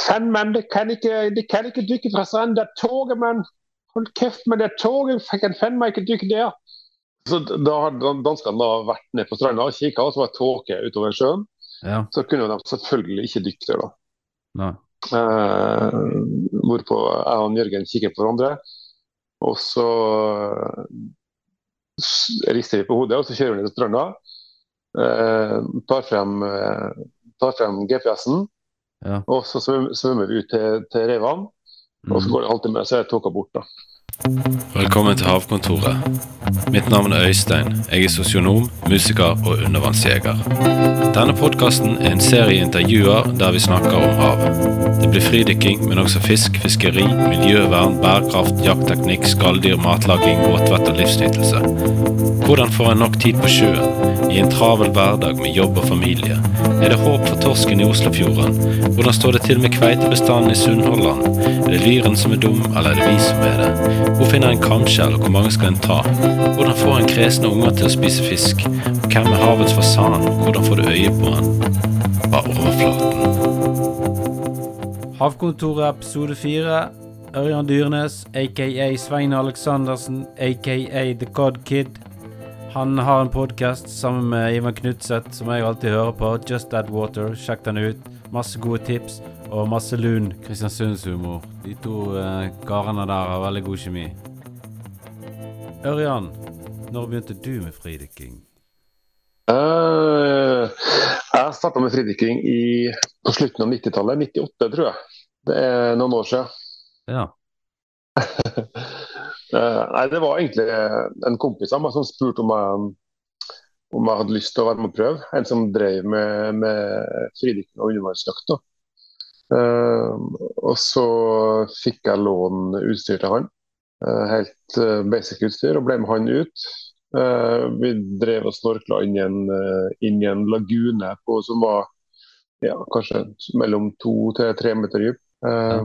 Fenmenn, det kan ikke, det kan ikke dykke fra stranden. Det er toget, mann. Hold kjeft med det toget. Kan faen meg ikke dykke der. Så Da har danskene da vært nede på stranda og kikka, og så var det tåke utover sjøen. Ja. Så kunne de selvfølgelig ikke dykke der, da. Nei. Eh, hvorpå jeg og Jørgen kikker på hverandre. Og så rister vi på hodet, og så kjører vi ned til stranda. Eh, tar frem, eh, frem GPS-en, Ja. og så svømmer vi ut til, til Reivan. Og så Mm. går det en halvtime, så er tåka borte. Velkommen til Havkontoret. Mitt navn er Øystein. Jeg er sosionom, musiker og undervannsjeger. Denne podkasten er en serie intervjuer der vi snakker om hav. Det blir fridykking, men også fisk, fiskeri, miljøvern, bærekraft, jaktteknikk, skalldyr, matlaging, båtvett og livsnytelse. Hvordan får en nok tid på sjøen? I en travel hverdag med jobb og familie. Er det håp for torsken i Oslofjorden? Hvordan står det til med kveitebestanden i Sunnhordland? Er det lyren som er dum, eller er det vi som er det? Hvor finner en kamskjell, og hvor mange skal en ta? Hvordan får en kresne unger til å spise fisk? Hvem er havets fasan, og hvordan får du øye på han? Bare overflaten. Havkontoret episode fire. Ørjan Dyrnes, aka Svein Aleksandersen, aka The Cod Kid. Han har en podkast sammen med Ivan Knutseth som jeg alltid hører på. Just Add Water. Sjekk den ut. Masse gode tips og masse lun Kristiansundshumor. De to eh, karene der har veldig god kjemi. Ørjan, når begynte du med fridykking? Uh, jeg starta med fridykking i, på slutten av 90-tallet. 98, tror jeg. Det er noen år siden. Ja. Eh, nei, Det var egentlig en kompis av meg som spurte om jeg, om jeg hadde lyst til å være med og prøve. En som drev med, med fridykking og undervannsjakt. Eh, og så fikk jeg låne utstyr til han. Uh, helt uh, basic utstyr, og ble med han ut. Eh, vi drev og snorkla inn i en, eh, inn i en lagune på, som var ja, kanskje mellom to til tre meter dyp. Ja.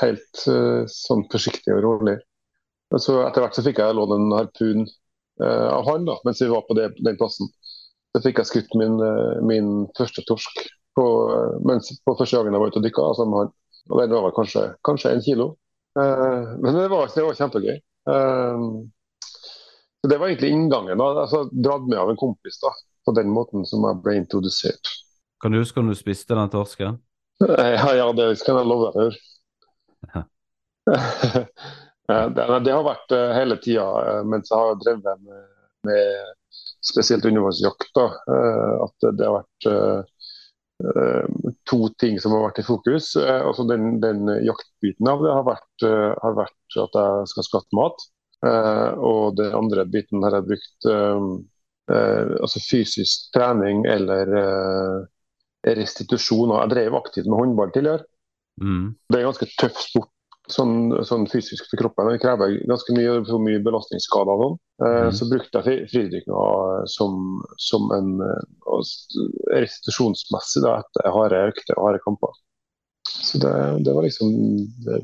Helt eh, sånn forsiktig og rolig. Så Etter hvert så fikk jeg låne en harpun eh, av han da, mens vi var på det, den plassen. Så fikk jeg skutt min, eh, min første torsk på, eh, mens, på første gangen jeg var ute og dykka sammen med han. Og Den var vel kanskje, kanskje en kilo. Eh, men det var, det var kjempegøy. Eh, så Det var egentlig inngangen. da, altså Dratt med av en kompis da, på den måten som jeg ble introdusert. Kan du huske om du spiste den torsken? Eh, Ja, ja det skal jeg love deg for. Ja. Eh, det, har vært eh, hele tida eh, mens jeg har drevet med, med spesielt undervannsjakt. At det har vært to ting som har vært i fokus. Altså den, den jaktbiten av det har vært, har vært at jeg skal skatte mat. Og den andre biten har jeg brukt altså fysisk trening eller restitusjon. Jeg drev aktivt med håndball tidligere. Mm. Det er ganske tøff sport sånn, sånn fysisk for kroppen. Det krever ganske mye, for mye belastningsskader. sånn. Eh, Mhm. Så brukte jeg fri- fridykkinga som, som en eh, restitusjonsmessig da, etter harde økter og harde kamper. Så det, det var liksom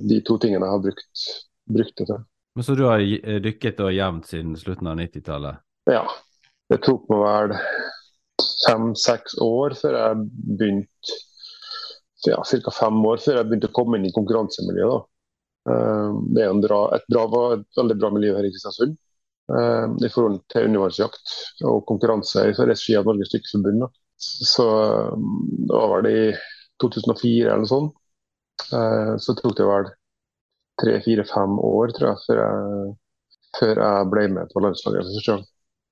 de to tingene jeg har brukt, brukt det til. Men Så du har eh, dykket da jevnt siden slutten av 90-tallet? Ja. Det tok meg vel fem-seks år før jeg begynte ja, Ca. fem år før jeg begynte å komme inn i konkurransemiljøet. da. Eh, Det er bra, et, bra, et veldig bra miljø her i Kristiansund eh, i forhold til undervannsjakt og konkurranse i regi av Norges Dykkerforbund. Så eh, det var vel i 2004 eller noe sånt. Så tok det vel tre-fire-fem år tror jeg, før jeg, før jeg ble med på landslaget.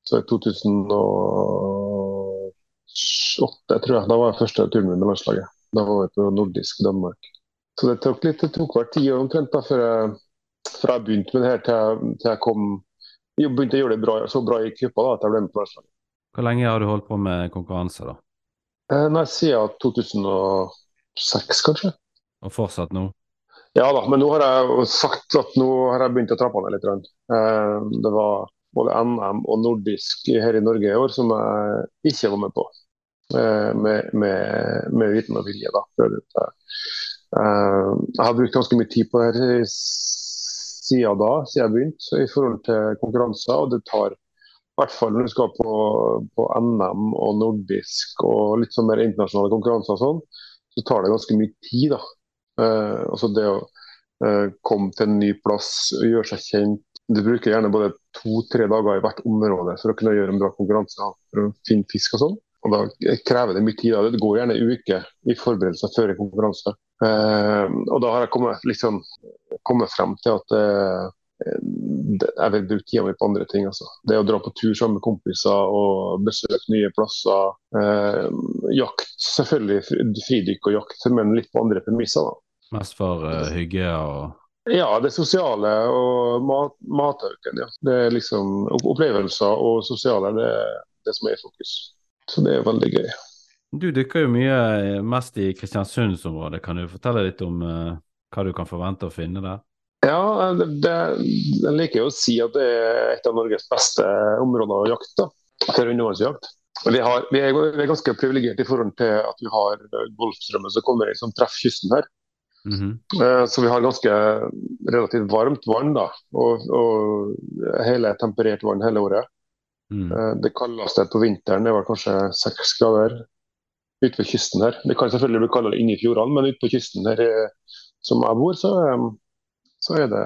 Så i 2008, tror jeg, da var jeg første turen med landslaget. Da var vi på nordisk Danmark. Så det tok litt, det tok hvert tiår omtrent da, før jeg, før jeg begynte med det her, til til jeg kom jeg begynte å gjøre det bra, så bra i cupa at jeg ble med på landslaget. Hvor lenge har du holdt på med konkurranse, da? Eh, Nei, siden 2006, kanskje. Og fortsatt nå? Ja da, men nå har jeg sagt at nå har jeg begynt å trappe ned litt. Eh, Det var både NM og nordisk her i Norge i år som jeg ikke var med på. Eh, Med, med, med viten og vilje, da. Eh, Jeg har brukt ganske mye tid på det her siden da, siden jeg begynte, i forhold til konkurranser. Og det tar i hvert fall når du skal på, på NM og nordisk og litt sånn mer internasjonale konkurranser og sånn, så tar det ganske mye tid. da. Eh, altså det å eh, komme til en ny plass, gjøre seg kjent. Du bruker gjerne både to-tre dager i hvert område for å kunne gjøre en bra konkurranse for å finne fisk og sånn. Og Da krever det mye tid. Da. Det går gjerne en uke i forberedelser før en konkurranse. Eh, og da har jeg kommet, liksom, kommet frem til at eh, jeg vil bruke tida mi på andre ting. Altså. Det å dra på tur sammen med kompiser og besøke nye plasser. Eh, jakt, selvfølgelig fridykk og jakt, men litt på andre premisser. da. Mest for uh, hygge og Ja, det sosiale og mat, matauken. Ja. Det er liksom Opplevelser og sosiale, det er det som er i fokus. Så det er veldig gøy. Du dykker jo mye eh, mest i Kristiansundsområdet. Kan du fortelle litt om uh, hva du kan forvente å finne der? Ja, det, det, jeg liker å si at det er et av Norges beste områder å jakte for undervannsjakt. Vi, har, vi, er, vi er ganske privilegerte i forhold til at vi har Golfstrømmen som kommer inn som treffer kysten her. Mm -hmm. Så vi har ganske relativt varmt vann da, og, og hele temperert vann hele året. Mm. Det kaldeste på vinteren det var kanskje seks grader ute ved kysten her. Det kan selvfølgelig bli kaldere inne i fjordene, men ute på kysten her eh, som jeg bor, så så er det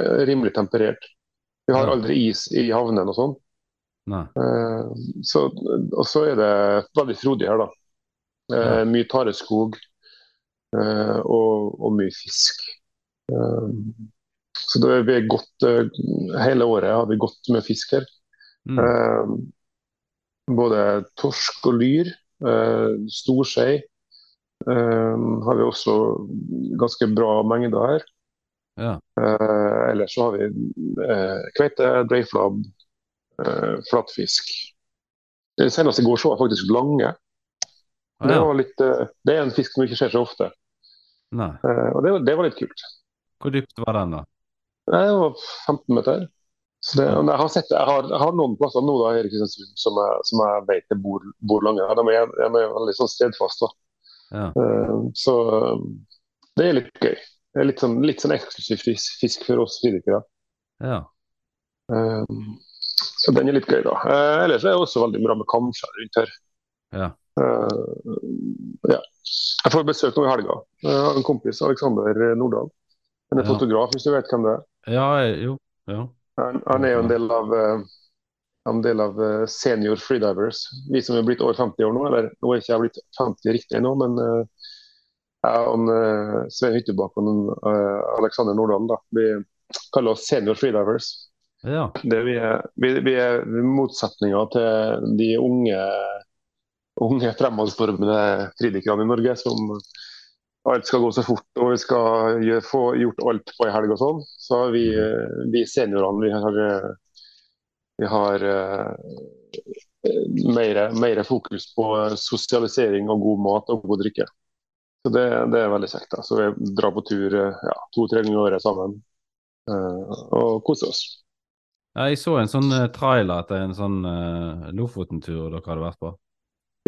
eh, rimelig temperert. Vi har aldri is i havnen og sånn. Så, og så er det veldig frodig her, da. Ja. Mye tareskog og, og, mye fisk. så det er godt, hele året har vi godt med fisk her. Mm. både torsk og lyr. Storskei har vi også ganske bra mengder her. Ja. Uh, ellers så har vi kveite, breiflabb, flatfisk. Det seneste i går så jeg faktisk lange. det var litt, det, er en fisk som ikke skjer så ofte. og det, det, var litt kult. Hvor dypt var den, da? Det var 15 meter. Det, jeg, har sett, jeg, har, jeg, har noen plasser nå da, her i Kristiansund som jeg, som jeg vet bor, bor lange. De er, de er veldig sånn stedfaste. Ja. så det er litt gøy. Det er litt sånn, litt sånn eksklusiv fisk for oss fridykkere. Ja. Um, så den er litt gøy, da. Uh, ellers er det også veldig bra med kamskjær rundt her. Ja. Uh, ja. Jeg får besøk nå i helga av en kompis, Alexander Nordahl. Han er fotograf, hvis du vet hvem det er? Ja, jo. Ja. Han, han, er jo en del av uh, en del av senior freedivers. Vi som er blitt over 50 år nå, eller nå er ikke jeg blitt 50 riktig ennå, men jeg og Svein Hyttebakk og Alexander Nordahl da, vi kaller oss senior freedivers. Ja. Det vi, er, vi, vi er motsetninger til de unge, unge fremadstormende fridykkerne i Norge som alt skal gå så fort og vi skal gjøre, få gjort alt på ei helg og sånn. Så vi, vi seniorene vi har, vi har uh, mer, mer fokus på sosialisering og god mat og god drikke. Så det, det, er veldig kjekt. da. Så vi drar på tur eh, ja, to-tre ganger i året sammen uh, og koser oss. Ja, jeg så en sånn trailer etter en sånn uh, Lofoten-tur dere hadde vært på.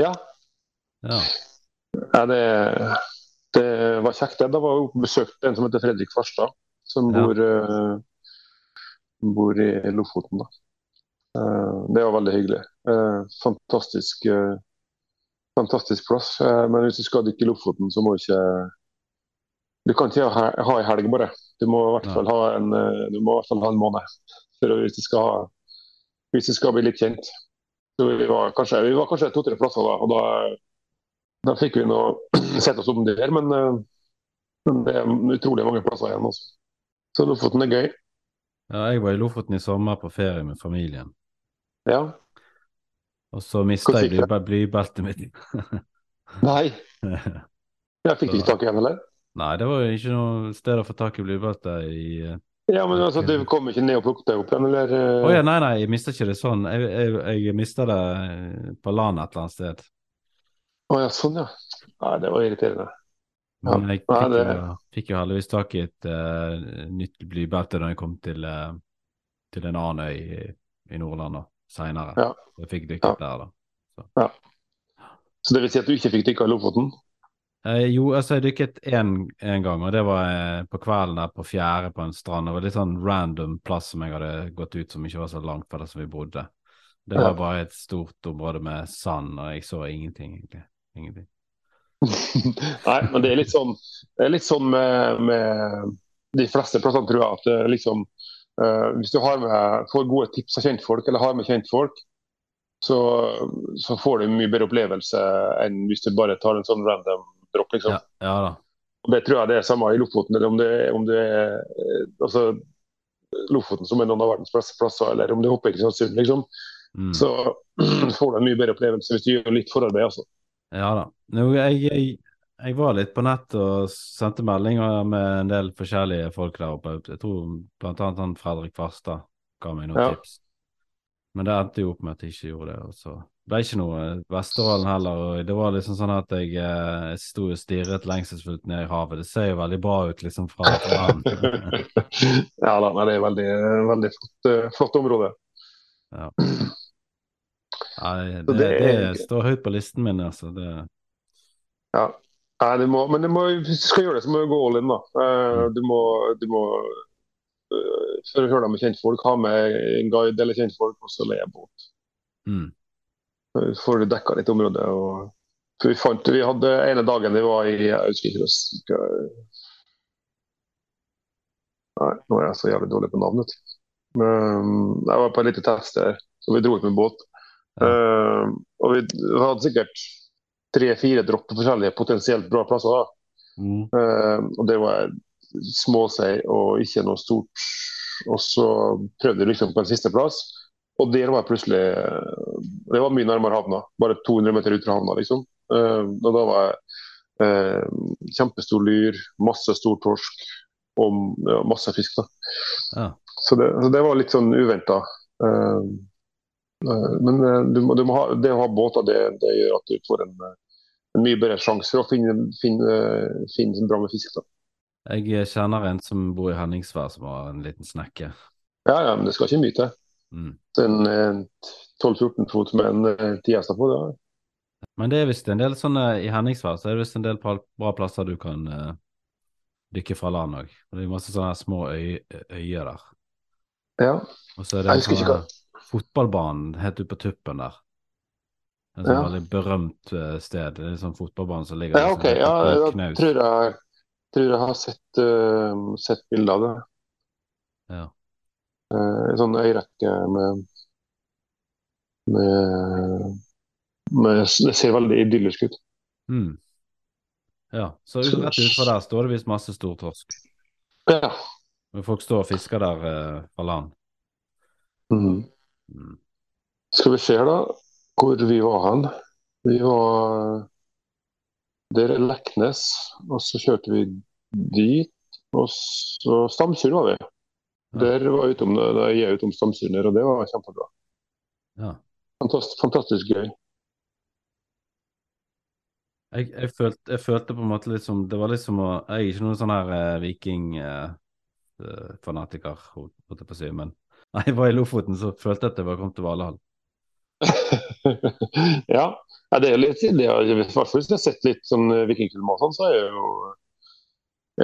Ja. Ja, ja det, det, var kjekt. Da var jeg besøkt en som heter Fredrik Farstad, som ja. bor, bor, i Lofoten. da. det var veldig hyggelig. fantastisk fantastisk plass. Eh, men hvis du skal dykke i Lofoten, så må du ikke Du kan ikke ha, ha en helg bare. Du må i hvert fall ha en, eh, du må i hvert fall ha en måned for hvis du skal, ha, hvis du skal bli litt kjent. Så vi var kanskje, vi var kanskje to-tre plasser da, og da, da fikk vi nå sett oss om der. Men, eh, men, det er utrolig mange plasser igjen. Også. Så Lofoten er gøy. Ja, jeg var i Lofoten i sommer på ferie med familien. Ja, og så mista jeg bly, blybeltet mitt. Nei. Jeg fikk ikke tak i en, eller? Nei, det var jo ikke noe sted å få tak i blybelte i eh, Ja, men altså, du kom ikke ned og plukket det opp igjen, eller? Oh, ja, nei, nei, jeg mista ikke det sånn. Jeg, jeg, jeg mista det på land et eller annet sted. Å ja, sånn ja. Nei, det var irriterende. Men jeg fikk, det... jo, fikk jo heldigvis tak i et uh, nytt blybelte da jeg kom til, uh, til en annen øy i, i Nordland seinere. Ja. Jeg fikk dykket ja. der, da. Så. Ja. Så det vil si at du ikke fikk dykka i Lofoten? Eh, jo, altså jeg dykket én gang, og det var eh, på kvelden der på Fjære på en strand. Det var litt sånn random plass som jeg hadde gått ut som ikke var så langt fra det som vi bodde. Det var ja. bare et stort område med sand, og jeg så ingenting, egentlig. Ingenting. Nei, men det er litt sånn, det er litt sånn med, med de fleste plassene, tror jeg. at liksom, uh, Hvis du har med, får gode tips av kjentfolk, eller har med kjentfolk, så, så får du en mye bedre opplevelse enn hvis du bare tar en sånn random dropp. liksom. Ja, ja da. Og Det tror jeg det er samme i Lofoten. eller om det, om det er altså, Lofoten som er noen av verdens beste plasser, eller om det hopper oppe i Kristiansund, liksom, Mm. så får du en mye bedre opplevelse hvis du gjør litt forarbeid. altså. Ja da. Nå, jeg, jeg, jeg var litt på nett og sendte meldinger med en del forskjellige folk der oppe. Jeg tror blant annet han Fredrik Farstad ga meg noen Ja. tips. Men det endte jo opp med at jeg ikke gjorde det. Og så ble ikke noe Vesterålen heller. Og det var liksom sånn at jeg, eh, jeg sto og stirret lengselsfullt ned i havet. Det ser jo veldig bra ut liksom fra land. ja, da, det er veldig, veldig flott, eh, flott område. Ja. Nei, det, det det, står høyt på listen min, altså. Det, Ja. Nei, det må, men det må, hvis du skal gjøre det, så må du gå all in. da. Eh, Du må, du må eh, for å høre med kjentfolk, ha med en guide eller kjentfolk, og så leie båt. mm, Eh, Får du dekka litt område. og for vi fant, vi hadde ene dagen vi var i hva- Nei, nå er jeg så jævlig dårlig på navnet. Men jeg var på en liten test der, så vi dro ut med båt. Eh, og vi, hadde sikkert tre-fire dropper forskjellige potensielt bra plasser. da. mm, Uh, og det var småsei og ikke noe stort. Og så prøvde vi liksom på en siste plass, og der var jeg plutselig Det var mye nærmere havna, bare 200 meter ut fra havna, liksom. Uh, og da var jeg kjempestor lyr, masse stor torsk og ja, masse fisk. da. ja. Så det, så det var litt sånn uventa. Men eh, du må, du må ha, det å ha båter, det, det gjør at du får en, eh, en mye bedre sjanse for å finne, finne, finne bra med fisk. da. Jeg kjenner en som bor i Henningsvær, som har en liten snekke. Ja, ja, men det skal ikke mye til. Mm. En eh, 12-14 fot med en tiesta på. det. Men det er visst en del sånne i Henningsvær, så er det visst en del bra plasser du kan uh, dykke fra land òg. Det er masse sånne små øy, øyer der. Ja. Og så er det Jeg husker ikke her fotballbanen helt ute på tuppen der. En sånn Ja. veldig berømt eh, sted. Det er en sånn fotballbane som ligger ja, liksom OK. Ja, jeg tror jeg, tror jeg har sett, uh, sett bilde av det. Ja. En sånn øyrekke med, med, med Det ser veldig idyllisk ut. Mm. ja. Så ut- rett utfor der står det visst masse stor torsk. Ja. Folk står og fisker der uh, fra land. Mhm. Mm. Skal vi se da. Hvor vi var hen. Vi var Der er Leknes, og så kjørte vi dit. Og så Stamsund var vi. Der var jeg utom, da jeg utom Stamsund og det var kjempebra. Ja. Fantastisk, fantastisk gøy. Jeg, jeg, følte, jeg følte på en måte litt som Det var litt som å Jeg er ikke noen sånn her eh, vikingfanatiker, holdt jeg på å si, men da jeg var i Lofoten, så følte jeg at jeg var kommet til Valhall. ja. ja, det er litt det er, I hvert fall hvis jeg har sett litt sånn vikingfilm og sånn, så er, jo,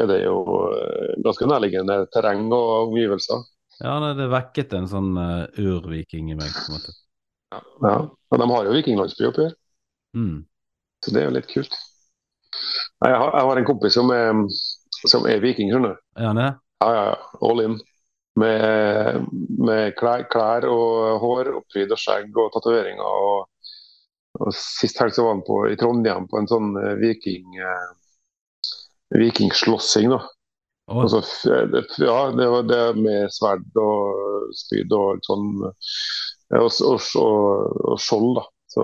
er det jo eh, ganske nærliggende terreng og omgivelser. Ja, nei, det vekket en sånn uh, urviking i meg, på en måte. Ja. Og de har jo vikinglandsby oppi her. Mm. Så det er jo litt kult. Jeg har, jeg har en kompis som er, som er viking, skjønner du. Ja, ja, ja. All in. Med, med klær, klær og hår, oppfridd og skjegg og tatoveringer. Og, og Sist helg så var han på, i Trondheim på en sånn eh, viking eh, vikingslåssing. da. Altså, det- ja, det var det med sverd og spyd og alt sånn. eh, Og, og, og, skjold, da. Så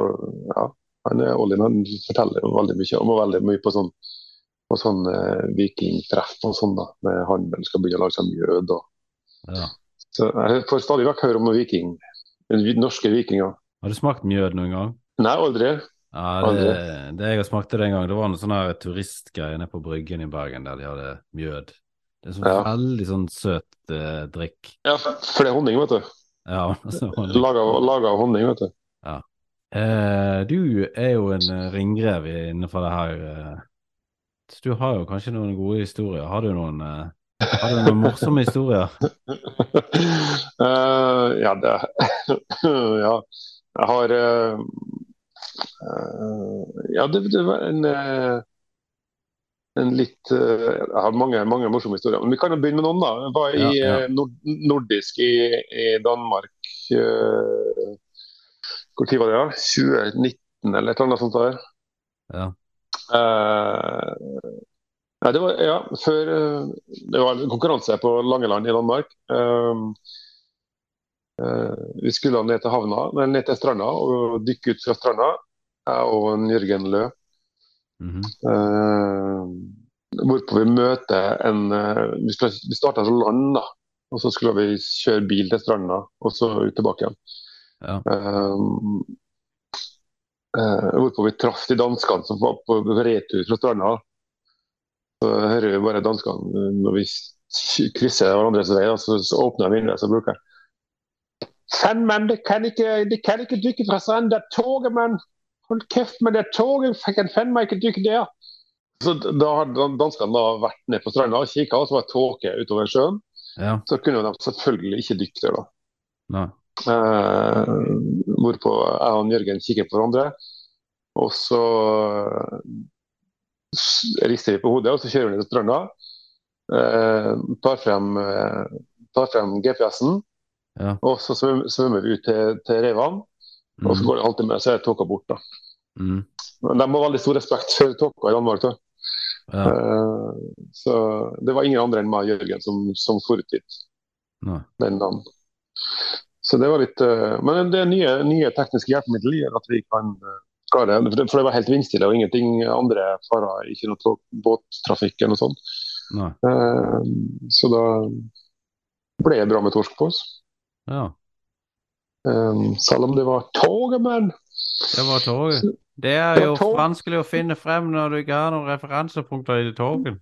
ja, han er all in. Han forteller veldig mye om veldig mye på sånn, på sånn eh, vikingtreff og sånn, da. Med han skal begynne å lage seg mjød. og ja. så Jeg får stadig vekk høre om viking, norske vikinger. Har du smakt mjød noen gang? Nei, aldri. Ja, det, det jeg har smakt det en gang, det var noe sånn her turistgreie nede på Bryggen i Bergen der de hadde mjød. Det er sånn Ja. veldig sånn søt eh, drikk. Ja, for det er honning, vet du. Ja, altså, Laga laga av honning, vet du. Eh, du er jo en eh, ringrev innenfor det her. Eh. Så Du har jo kanskje noen gode historier. Har du noen, eh, har du noen morsomme historier? uh, ja, det Ja. Jeg har, uh, uh, Ja, det, det var en en litt Jeg har mange, mange morsomme historier. Men vi kan jo begynne med noen, da. Jeg var i Ja, ja. eh, nord nordisk i, i Danmark Hvor tid var det? da? 2019 eller et eller annet sånt der. Ja. Ja, det var ja, før eh, Det var en konkurranse på Langeland i Danmark. Um, uh, vi skulle ned til havna, nei, ned til stranda og dykke ut fra stranda. Jeg og en Jørgen Lø. Mm -hmm. uh, hvorpå vi møter en uh, Vi, vi starta fra land, da. Og så skulle vi kjøre bil til stranda, og så ut tilbake igjen. Ja. Um, hvorpå vi traff de danskene som var på retur fra stranda. Så hører vi bare danskene eh, når vi krysser hverandres vei, så, så åpner jeg vinduet og bruker jeg. Faen, det kan ikke, det kan ikke dykke fra stranden, Det er toget, mann. Hold kjeft med det toget. Kan faen meg ikke dykke der. Så Da har danskene da vært nede på stranda og kikka, og så var det tåke utover sjøen. ja. Så kunne de selvfølgelig ikke dykke der, da. Eh, hvorpå jeg og Jørgen kikker på hverandre. Og så rister vi på hodet, og så kjører vi ned til stranda. Eh, tar frem, eh, frem GPS-en, Ja. og så svøm- svømmer vi ut til, til Reivan. Og så Mhm. går det en halvtime, så er tåka borte. Men De har veldig stor respekt for tåka i Danmark. da. Ja. Uh, så det var ingen andre enn meg og Jørgen som, som for ut dit den dagen. Så det var litt uh, Men det nye, nye tekniske hjelpemidler gjør at vi kan eh, det. For det- var helt vindstille og ingenting andre farer. Ikke noe båttrafikk eller noe sånt. Eh, så da ble det bra med torsk på oss. Ja. Um, selv om det var toget, men Det var toget. Det er jo det vanskelig å finne frem når du ikke har noen referansepunkter i det toget.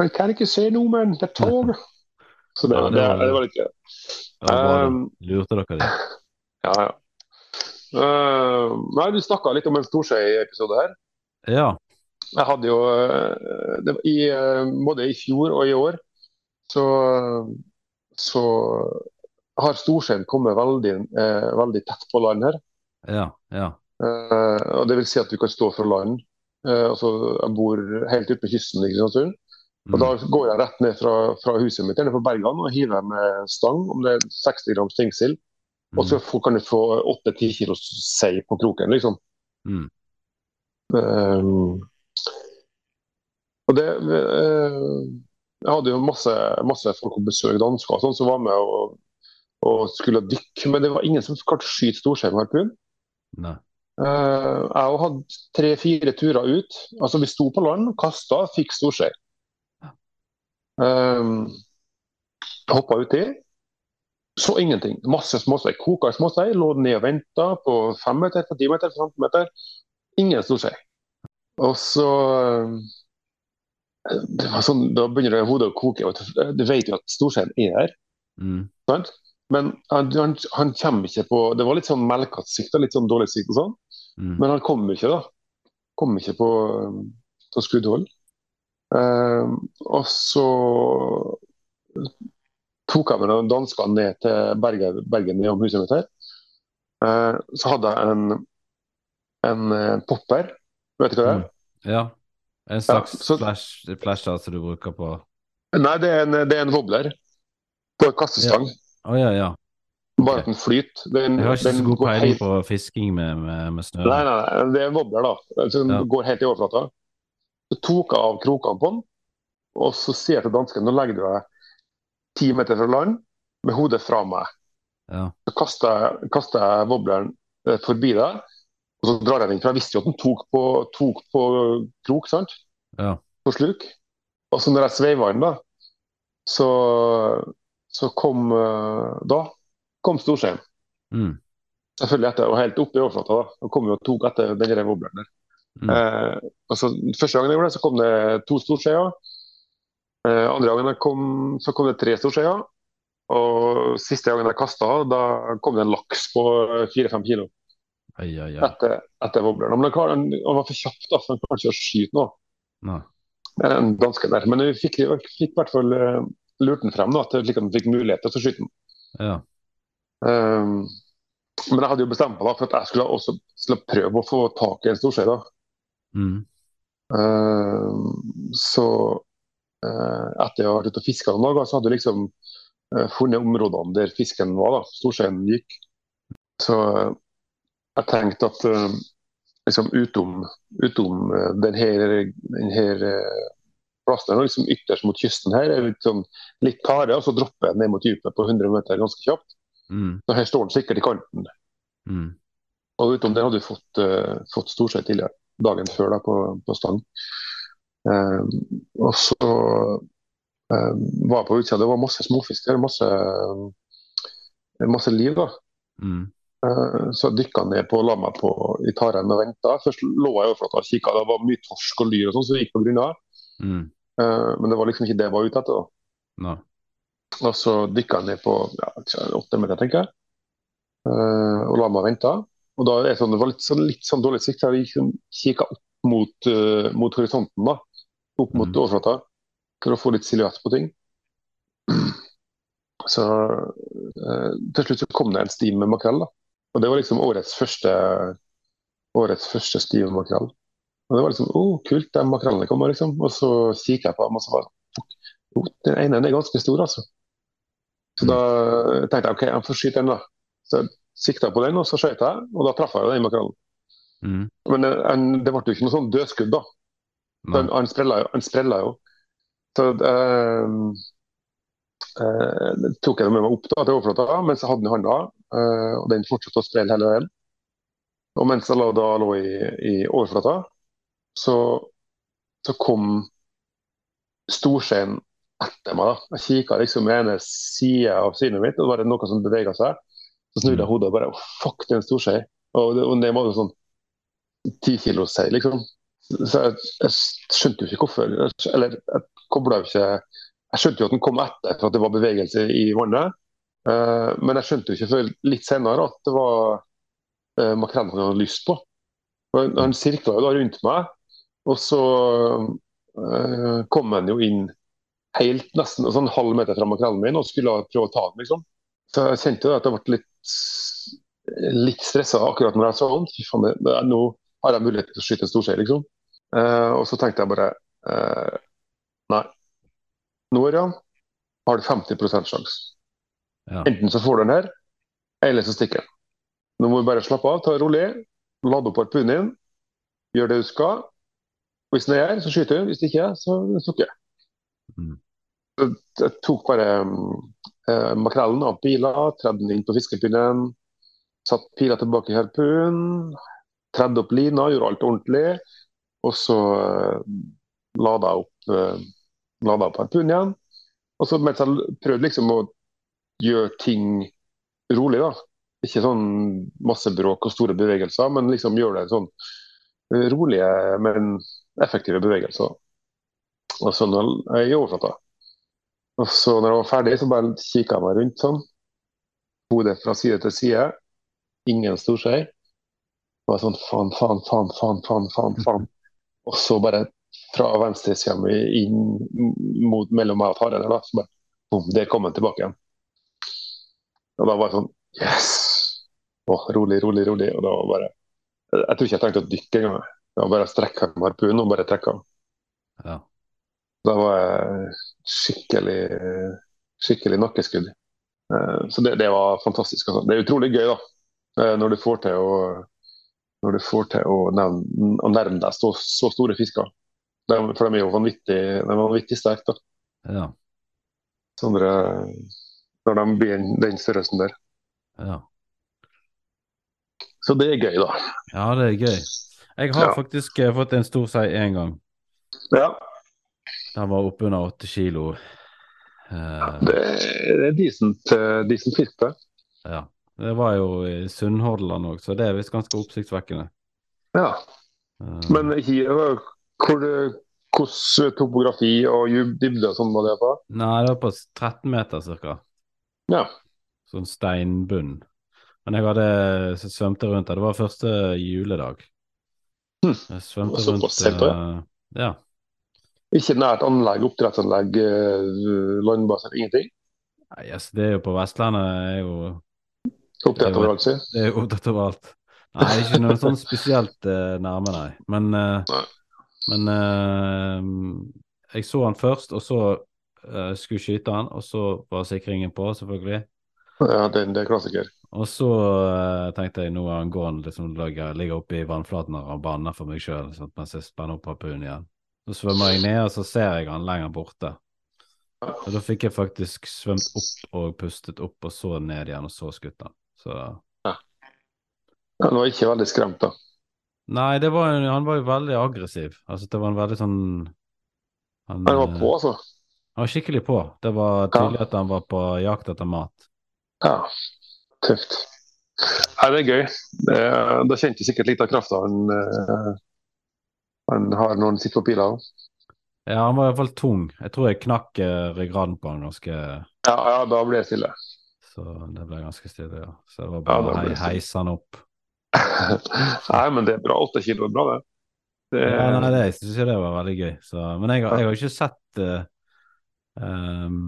Jeg kan ikke se noe, men det er toget. Så det, Ja, det var- det var litt Um, lurte dere det. Ja, ja. Eh, nei, Du snakka litt om en Storsøy-episode her. Ja. Jeg hadde jo eh, det, i, eh, Både i fjor og i år så, så har Storsjøen kommet veldig, eh, veldig tett på land her. Ja. Ja. Eh, og det vil si at du kan stå fra land. Eh, altså, jeg bor helt ute på kysten i Kristiansund. Og Mm. Da går jeg rett ned fra, fra huset mitt nede på Bergan og hiver med stang, om det er 60 grams stingsild. Og så kan du få 8-10 kilo sei på kroken, liksom. Mm. Um, og det uh, Jeg hadde jo masse, masse folk på besøk, dansker og sånn, som var med og, og skulle dykke. Men det var ingen som klarte å skyte storskei Uh, harpun. Eh, jeg hadde tre-fire turer ut. Altså Vi sto på land, kasta, fikk storskei. Um, Hoppa uti. Så ingenting. Masse småsei. Koka småsei. Lå ned og venta på 5 meter, på meter, på 15 meter. Ingen seg. Og så eh, det var sånn, Da begynner det hodet å koke. Du vet jo at storseien er her. Mm. Sant? Men han, han, han kommer ikke på Det var litt sånn melkete sikt litt sånn dårlig sikt og sånn. Mm. Men han kom ikke, da. Kom ikke på, på skuddhold. Eh, og så tok jeg med noen dansker ned til Bergen, Bergen i huset mitt her. Eh, så hadde jeg en, en eh, popper. Vet du hva det er? Ja. En slags så- flash, flasher som du bruker på Nei, det er en, det er en wobbler på en kastestang. Oh, ja, ja. Bare at den flyter. Den, Jeg har ikke så god peiling helt- på fisking med, med, med snø. Nei, nei, nei, det er en wobbler, da. Så den Ja. går helt i overflata. Så tok jeg av krokene på den, og så sier jeg til dansken nå legger du deg ti meter fra land med hodet fra meg. Ja. Så kasta jeg, jeg wobbleren eh, forbi der, og så drar jeg den. For jeg visste jo at den tok på, tok på krok, sant? Ja. På sluk. Og så når jeg sveiva den, da, så, så kom eh, Da kom storseien. Mm. Selvfølgelig etter, og helt opp i overflata. da. Og kom jo og tok etter den wobbleren der. Mm. Eh, altså, første gangen jeg gjorde det, så kom det to storskjeer. Eh, andre gangen jeg kom, så kom det tre storseier. Og siste gangen jeg kasta, da kom det en laks på fire-fem kilo Ai, ai, ai. etter, etter wobbleren. Men han, klar- han han var for kjapp, da, så han klarte ikke å skyte noe. Nei. En danske der. Men vi fikk, i hvert fall eh, lurt den frem, da, til slik at han fikk mulighet til å skyte den. Ja. Um, Men jeg hadde jo bestemt meg da, for at jeg skulle også skulle prøve å få tak i en storskje. da. Mm. Um, så eh, etter jeg har vært ute og fiska noen dager, så hadde jeg liksom eh, funnet områdene der fisken var. da, Storsjøen gikk. Så eh, jeg tenkte at eh, liksom utom, utom eh, den her, den eh, plassen liksom ytterst mot kysten her, er litt, sånn, litt tare, og så dropper jeg ned mot dypet på 100 meter ganske kjapt. Mm. Så her står den sikkert i kanten. Mm. Og utom det hadde vi fått, uh, fått tidligere, dagen før da, på, på stang. Eh, og så eh, var jeg på utsida, det var masse småfisk der, masse, masse liv. da. Mm. Eh, så dykka ned på og la meg på i taren og venta. Først lå jeg overflata og kikka, det var mye torsk og lyr og sånn, så det gikk på grunna. Mm. Eh, men det var liksom ikke det jeg var ute etter. da. No. Og så dykka jeg ned på ja, åtte meter, tenker jeg, Eh, og la meg vente. Og da er det, sånn, det var litt sånn, litt sånn dårlig sikt, så jeg sånn- kikka opp mot, uh, mot horisonten, da. Opp mot mm. overflata, for å få litt silhuett på ting. Så eh, til slutt så kom det en stim med makrell, da. Og det var liksom årets første, årets første stiv med makrell. Og det var liksom Å, kult, de makrellene kommer, liksom. Og så kikker jeg på dem, og så bare oh, Den ene den er ganske stor, altså. Så da tenkte jeg OK, jeg får skyte den, da. Så jeg sikta på den, og så skøyt jeg, og da traff jeg den makrellen. Mm. Men eh, en- det ble jo ikke noe sånn dødskudd, da. Nei. Han, jo- han sprella jo. Så eh, eh, tok jeg med meg opp da, til overflata mens jeg hadde den i hånda. eh, og den fortsatte å sprelle hele veien. Og mens jeg da lå i, i overflata, så, så kom storskjeen etter meg. da. Jeg kikka liksom i ene sida av synet mitt, og det var noe som bevega seg. Så snudde jeg hodet og bare Fuck, det er en storskje. Og, det- og det var jo sånn ti kilo sei, liksom. Så jeg, jeg skjønte jo ikke hvorfor. Eller jeg ikke Jeg skjønte jo at den kom etter for at det var bevegelse i vannet. Uh, men jeg skjønte jo ikke før litt senere at det var uh, makrellen han hadde lyst på. Han, han sirkla jo da rundt meg, og så uh, kom han jo inn helt nesten en sånn halv meter fra makrellen min og skulle prøve å ta den, liksom. Så jeg kjente jo at jeg ble litt, litt stressa akkurat når jeg så den. Fy faen, nå har jeg mulighet til å skyte en storskje, liksom. Eh, og så tenkte jeg bare uh, Nei. Nå, Ørjan, har du 50 sjanse. Ja. Enten så får du den her, eller så stikker den. Nå må du bare slappe av, ta det rolig, lade opp harpunen din, gjør det du skal. Hvis den er her, så skyter du. Hvis ikke, så sukker jeg. Mm. Jeg tok bare eh, makrellen av pila, tredde den inn på fiskepinnen, satt pila tilbake i harpunen, tredde opp lina, gjorde alt ordentlig. Og så eh, lada jeg opp, eh, lada opp harpunen igjen. Og så mens jeg prøvde liksom å gjøre ting rolig, da. Ikke sånn masse bråk og store bevegelser, men liksom gjøre det sånn eh, rolige, men effektive bevegelser. Og så når jeg er overflata. Og så når jeg var ferdig, så bare kikka jeg meg rundt sånn. Hodet fra side til side. Ingen storskei. Var sånn faen, faen, faen, faen, faen, faen. faen. Og så bare fra venstresida mi inn mot mellom meg og faren der, da, så bare bom, der kom han tilbake igjen. Og da var jeg sånn Yes! Åh, rolig, rolig, rolig. Og da var bare Jeg tror ikke jeg trengte å dykke engang. Det var bare å strekke harpunen og bare trekke av. Ja. Da var jeg skikkelig, skikkelig nakkeskudd. Eh, Så det, det var fantastisk. Altså. Det er utrolig gøy da, eh, når du får til å, når du får til å, nevne, å nærme deg så, så store fisker. De, for de er jo vanvittig, de er vanvittig sterke. da. Ja. Sånne, når de blir den- størrelsen der. Ja. Så det er gøy, da. ja, det er gøy. Jeg har Ja. faktisk eh, fått en stor sei én gang. Ja, Den var oppunder åtte kilo. Uh... det, det er decent, uh, decent fisk, det. ja. Det var jo i Sunnhordland òg, så det er visst ganske oppsiktsvekkende. Ja. Eh, Men hvor, hvordan topografi og dybde og sånn var det på? Nei, det var på 13 meter cirka. Ja. Sånn steinbunn. Men jeg hadde svømte rundt der. Det var første juledag. Hm. Jeg svømte rundt på, eh, Ja. Ikke nært anlegg, oppdrettsanlegg, eh, landbase, ingenting? Nei, yes, det er jo på Vestlandet er jo Opptatt overalt, si. Det er opptatt av alt. Nei, ikke noe sånn spesielt uh, nærme, nei. Men, uh, Nei. men uh, jeg så han først, og så skulle skyte han, og så var sikringen på, selvfølgelig. Ja, det, det er klassiker. Og så tenkte jeg nå er han gående liksom ligger, ligger oppe i vannflaten og banner for meg sjøl mens jeg spenner opp harpunen igjen. Så svømmer jeg ned, og så ser jeg han lenger borte. Og da fikk jeg faktisk svømt opp og pustet opp, og så ned igjen, og så skutt han. Så Han var ikke veldig skremt, da. Nei, det var, han var jo veldig aggressiv. Altså, det var en veldig sånn Han, Han var eh, på, altså. han var skikkelig på. Det var tydelig at han var på jakt etter mat. Ja, tøft. Nei, det er gøy. Det, da kjente du sikkert litt av krafta han, eh, han har når han sitter på pila. Ja, han var iallfall tung. Jeg tror jeg knakk eh, ryggraden på han ganske Ja, ja, da blir det stille. Så det ble ganske stille, ja. Så det var bare hei, det heise han opp. Nei, men det er bra. Åtte kilo er bra, det. det Ja, nei, det syns jeg det var veldig gøy. Så, men jeg, jeg har ikke sett uh, um,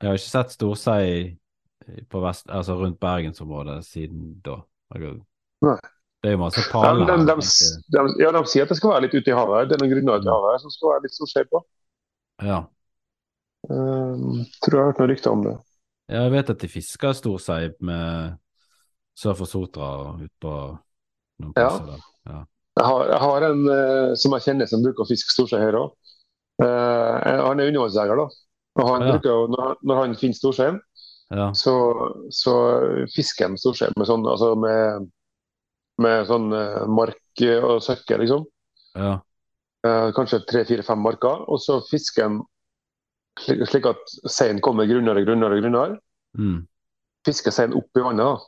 Jeg har ikke sett storsei på vest, altså rundt bergensområdet siden da. Nei. det er jo masse Ja, paler de, her. de, de, ja, de sier at det skal være litt ute i havet. Det er noen grunner til havet som skal være litt stor skje på. Ja. Um, tror jeg har hørt noen rykter om det. Jeg vet at de fisker storsei med sør for Sotra og ut på noen Ja. der. Ja. Jeg har, jeg har en eh, som jeg kjenner som bruker å fiske storsei her òg. han er undervannsjeger, da. Og han Ja. bruker, når, han- når han finner storseien, Ja. så, så fisker han storsei med sånn, altså med, med sånn eh, mark og søkke, liksom. ja. Eh, kanskje tre-fire-fem marker. Og så fisker han slik, at seien kommer grunnere, grunnere, grunnere. Mm. Fisker seien opp i vannet.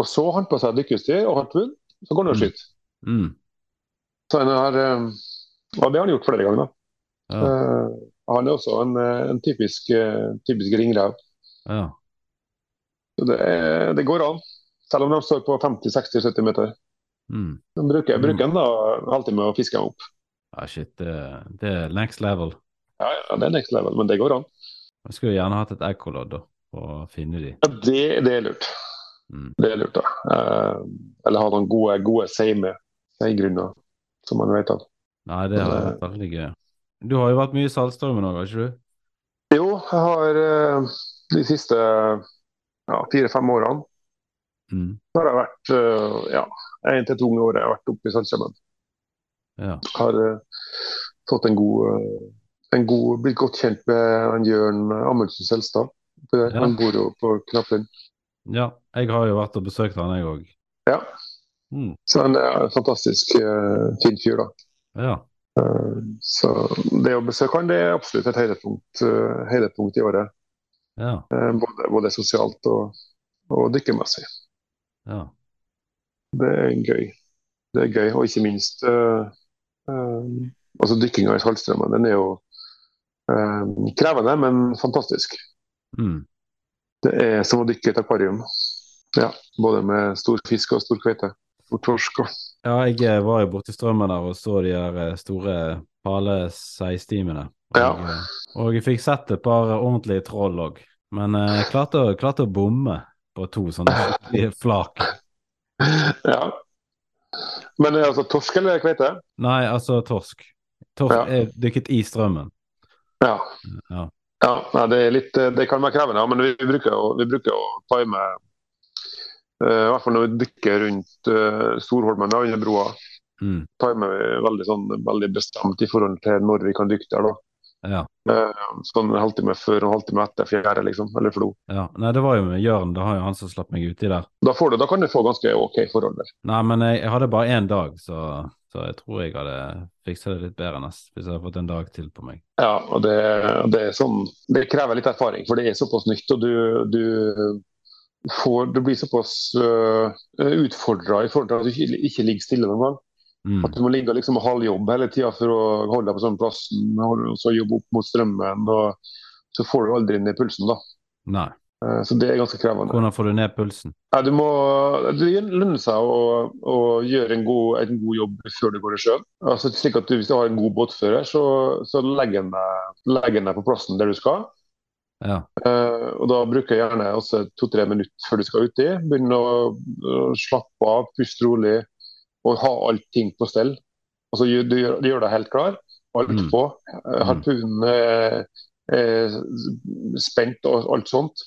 Og så har han på seg dykkerutstyr og harpun, så går han og Mm. skyter. Mm. Så han har, eh, og det har han gjort flere ganger. Ja. Uh, han er også en, eh, en typisk, eh, typisk ringrev. ja. Så det, det går an, selv om de står på 50-60-70 meter. Mm. De bruker, Mm. bruker en da, halvtime å fiske dem opp. Ja, shit, det, det er next level. Ja, ja, Det er next level, men det går an. Jeg skulle gjerne hatt et ekkolodd for å finne de. Ja, det, det er lurt. Mm. Det er lurt, da. Eh, eller ha noen gode, gode seime, seigrunner, som man vet av. Nei, det har vært veldig gøy. Du har jo vært mye i Saltstraumen òg, har ikke du? Jo, jeg har eh, de siste ja, fire-fem årene Mm. så har jeg vært eh, ja, én til to ganger i året jeg har vært oppe i Sandstraumen. Ja. Har uh, fått en god, eh, en god Blitt godt kjent med han Jørn Amundsen Selstad. Ja. Han bor jo på Knapplund. ja. Jeg har jo vært og besøkt han, jeg òg. Ja, Mm. så han er en fantastisk uh, fin fyr, da. Ja. Uh, så det å besøke han det er absolutt et høydepunkt, uh, høydepunkt i året. Ja. Både, både sosialt og, og dykkermessig. Ja. Det er gøy. Det er gøy, og ikke minst altså Dykkinga i Saltstraumen den er jo krevende, men fantastisk. Mm. Det er som å dykke i et akvarium. Ja, både med stor fisk og stor kveite. Stor torsk og Ja, jeg eh, var jo borti strømmen der og så de der eh, store hale-seistimene. Og, Ja. eh, og jeg fikk sett et par ordentlige troll òg, men eh, jeg klarte, klarte å bomme på to sånne flak. Ja. Men er det altså torsk eller kveite? Nei, altså torsk. Torsk Ja. er dykket i strømmen. Ja. Ja. ja det, litt, eh, det kan være krevende, men vi, bruker å, vi bruker å time uh, I hvert fall når vi dykker rundt uh, Storholmen da, under broa. Mm. timer vi veldig, sånn, veldig bestemt i forhold til når vi kan dykke der. da. Ja. Sånn en halvtime før og en halvtime etter fjerde, liksom, eller flo. ja. Nei, det var jo med Jørn, det har jo han som slapp meg uti der. Da, får du, da kan du få ganske OK forhold der. Nei, men jeg, jeg hadde bare én dag, så, så jeg tror jeg hadde fiksa det litt bedre nest, hvis jeg hadde fått en dag til på meg. Ja, og det, det, sånn, det krever litt erfaring, for det er såpass nytt. og du, du får, du blir såpass uh, utfordra i forhold til at du ikke, ikke ligger stille noen gang. Mm. At du må ligge liksom halvjobb hele tida for å holde deg på sånn plassen, og så jobbe opp mot strømmen. og Så får du aldri ned pulsen, da. Nei. Eh, Så det er ganske krevende. Hvordan får du ned pulsen? Ja, du må, det lønner seg å, å gjøre en god, en god jobb før du går i sjøen. Altså, slik at du, hvis du har en god båtfører, så, så legger han deg, på plassen der du skal. Ja. Uh, og Da bruker jeg gjerne to-tre minutter før du skal uti. Begynne å, å slappe av, puste rolig og ha allting på stell. Altså, du, du, gjør, du gjør deg helt klar. Alt Mm. på. Eh, Harpunen er, er spent og alt sånt.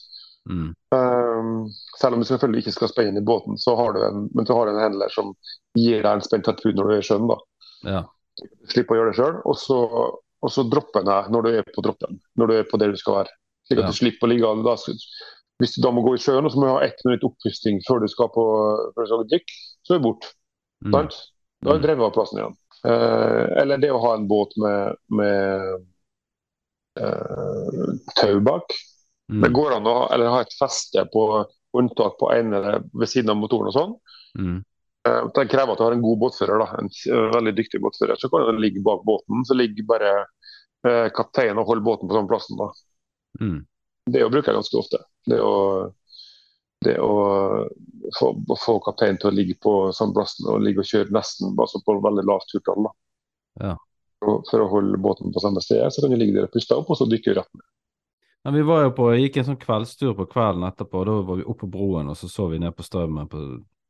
Mm. Um, selv om du selvfølgelig ikke skal spenne inn i båten, så har du en, men så har du en handler som gir deg en spent harpun når du er i sjøen. da. Ja. Slipp å gjøre det sjøl. Og, så- og så dropper den deg når du er på droppen. Når du er på der du skal være. Slik at Ja. du slipper å ligge av. Da, hvis du da må gå i sjøen og så må du ha ett minutt oppusting før du skal på før du skal dykke, så er du borte. Mm. sant? Da er du drevet av plassen igjen. Uh, eller det å ha en båt med, med uh, tau bak. Mm. Det går an å eller ha et feste på unntak på ene ved siden av motoren og sånn. Mm. Eh, Det krever at du har en god båtfører, da. en eh, veldig dyktig båtfører. Så kan den ligge bak båten, så ligger bare eh, kapteinen og holder båten på samme plassen. da. Mm. Det å bruker jeg ganske ofte. Det å, det å få, få kapteinen til å ligge på samme plassen og ligge og kjøre nesten altså på veldig lavt turtall. da. Ja. For, for å holde båten på samme sted, så kan du ligge der og puste opp, og så dykker du rett ned. Ja, vi var jo på, gikk en sånn kveldstur på kvelden etterpå, da var vi oppe på broen, og så så vi ned på strømmen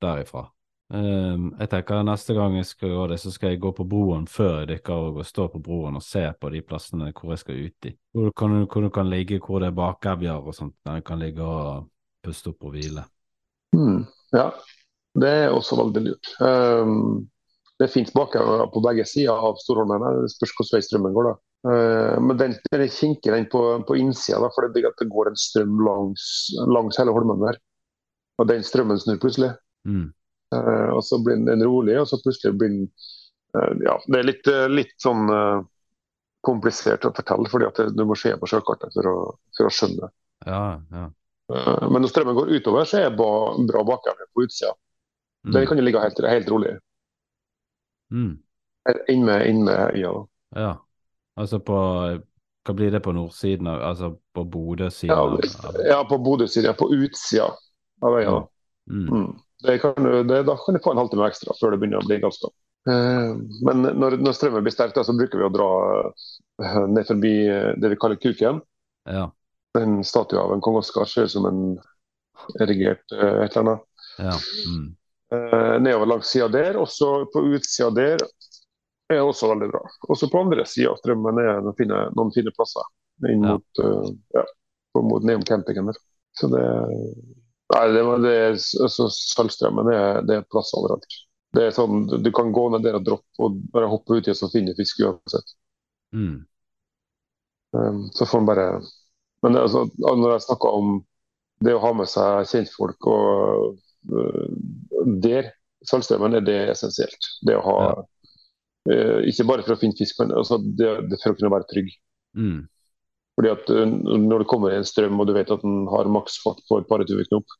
derifra. Um, jeg tenker neste gang jeg skal gjøre det, så skal jeg gå på broen før jeg dykker og stå på broen og se på de plassene hvor jeg skal ut i. Hvor kan, hvor du kan ligge, hvor det er bakevjer og sånt, der jeg kan ligge og puste opp og hvile. Mm, ja, det er også veldig lurt. Um, det finnes bakover på begge sider av Storholmen. Det spørs hvordan vei strømmen går. da. Uh, men den, den kinker den på, på innsida, da, for det, det går en strøm langs, langs hele holmen der. Og den strømmen snur plutselig. Mm. Uh, og så blir den rolig, og så plutselig blir den uh, Ja, det er litt, litt sånn komplisert å fortelle, fordi at du må se på sjøkartet for å, for å skjønne. Ja, ja. Men når strømmen går utover, så er det bra bakover på utsida. Mm. Der kan jo ligge helt, helt rolig. Mm. Inn med, inn med øya. Ja. Altså på Hva blir det på nordsiden av Altså på Bodø-siden? Ja, ja, på Bodø-sida, på utsida av øya. Mm. Mm. Det kan du, det, da kan du få en halvtime ekstra før det begynner å bli galskap. Eh, men når, når strømmen blir sterk, så bruker vi å dra eh, ned forbi eh, det vi kaller Kuken. Ja. En statue av en kong Oskar ser ut som en erigert eh, et eller annet. Ja. Mm. Eh, nedover langs sida der. Og så på utsida der er også veldig bra. Også på andre sida av strømmen er noen fine, noen fine plasser. Inn Ja. mot, eh, ja, mot Neom campingen der. Så det Nei, det, det altså, Saltstrømmen er, det er plass overalt. Det er sånn, Du du kan gå ned der og droppe og bare hoppe uti så finne fisk uansett. Mm. Um, så får man bare Men det, altså, når jeg snakker om det å ha med seg kjentfolk og der, Saltstraumen, er det essensielt. Det å ha øh, Ikke bare for å finne fisk, men altså det, det for å kunne være trygg. Mm. Fordi at uh, Når det kommer en strøm og du vet at den har maksfart på et par og 20 knop,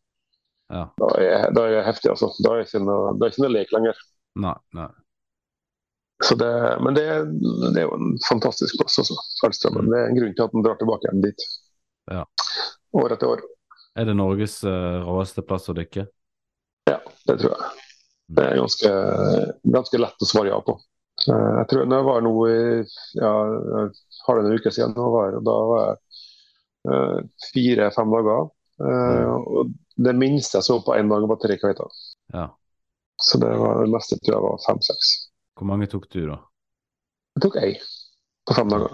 Ja. da er, da er det heftig. altså. Da er det ikke noe, det ikke noe lek lenger. Nei, nei. Så det, men det, det er jo en fantastisk plass. altså, Mm. Det er en grunn til at den drar tilbake igjen dit. Ja. År etter år. Er det Norges uh, råeste plass å dykke? Det tror jeg. Det er ganske, ganske lett å svare ja på. Eh, Jeg tror når jeg var nå i ja, har det en uke siden, nå var, da var jeg fire-fem dager. Eh, og det minste jeg så på én dag, var tre kveiter. Ja. Så det var det meste tror jeg var fem-seks. Hvor mange tok du, da? Jeg tok ei på fem dager.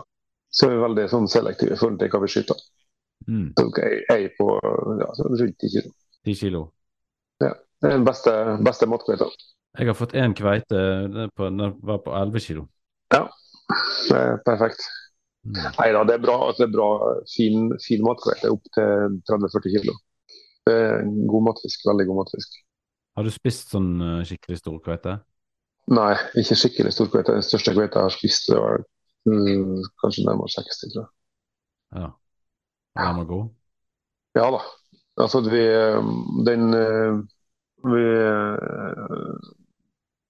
Så er vi veldig sånn selektive i forhold til hva vi skyter. Mm. Tok ei, ei på ja, rundt ti kilo. Ti kilo? Det er den beste, beste matkveita. Jeg har fått én kveite, den på- den var på 11 kilo. Det er perfekt. Mm. Nei da, det er bra. Det er bra fin, fin matkveite opp til 30-40 kilo. Det er god matfisk. Veldig god matfisk. Har du spist sånn eh, skikkelig stor kveite? Nei, ikke skikkelig stor kveite. Den største kveita jeg har spist, det var mm, kanskje nærmere 60, tror jeg. Ja. Den var god? Ja da. Altså, vi Den eh, Vi eh,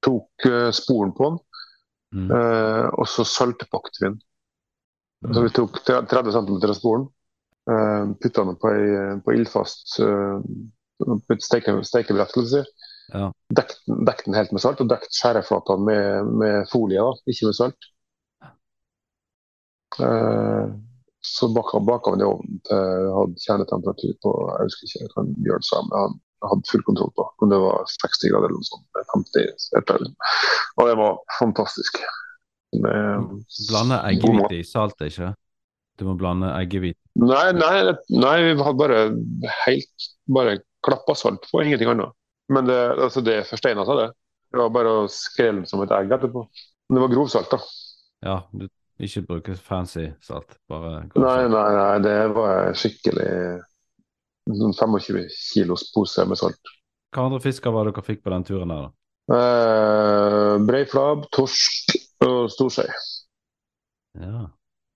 tok eh, sporen på den, Mm. eh, og så saltpakte vi den. Så vi tok 30 cm av sporen, putta den på, ei, på ildfast uh, steke, stekebrett. Ja. Dekket den- den helt med salt, og dekket skjæreflatene med, med folie, da, ikke med salt. Så baka, baka han i ovnen til jeg hadde kjernetemperatur på jeg husker ikke hva Bjørn sa, men han hadde full kontroll på om det var 60 grader eller noe sånt. 50, et og det var fantastisk. Blande eggehvite i salt, ikke? Du må blande eggehvite. nei, nei, nei, vi hadde bare helt bare klappa salt på, ingenting annet. Men det, altså det forsteina seg, det. Det var bare å skrelle som et egg etterpå. Men det var grovsalt, da. Ja, du ikke bruker fancy salt, bare Nei, nei, nei, det var skikkelig 25 kilos pose med salt. Hva andre fisker var det dere fikk på den turen her, da? Eh, Breiflabb, torsk og storskei. Ja.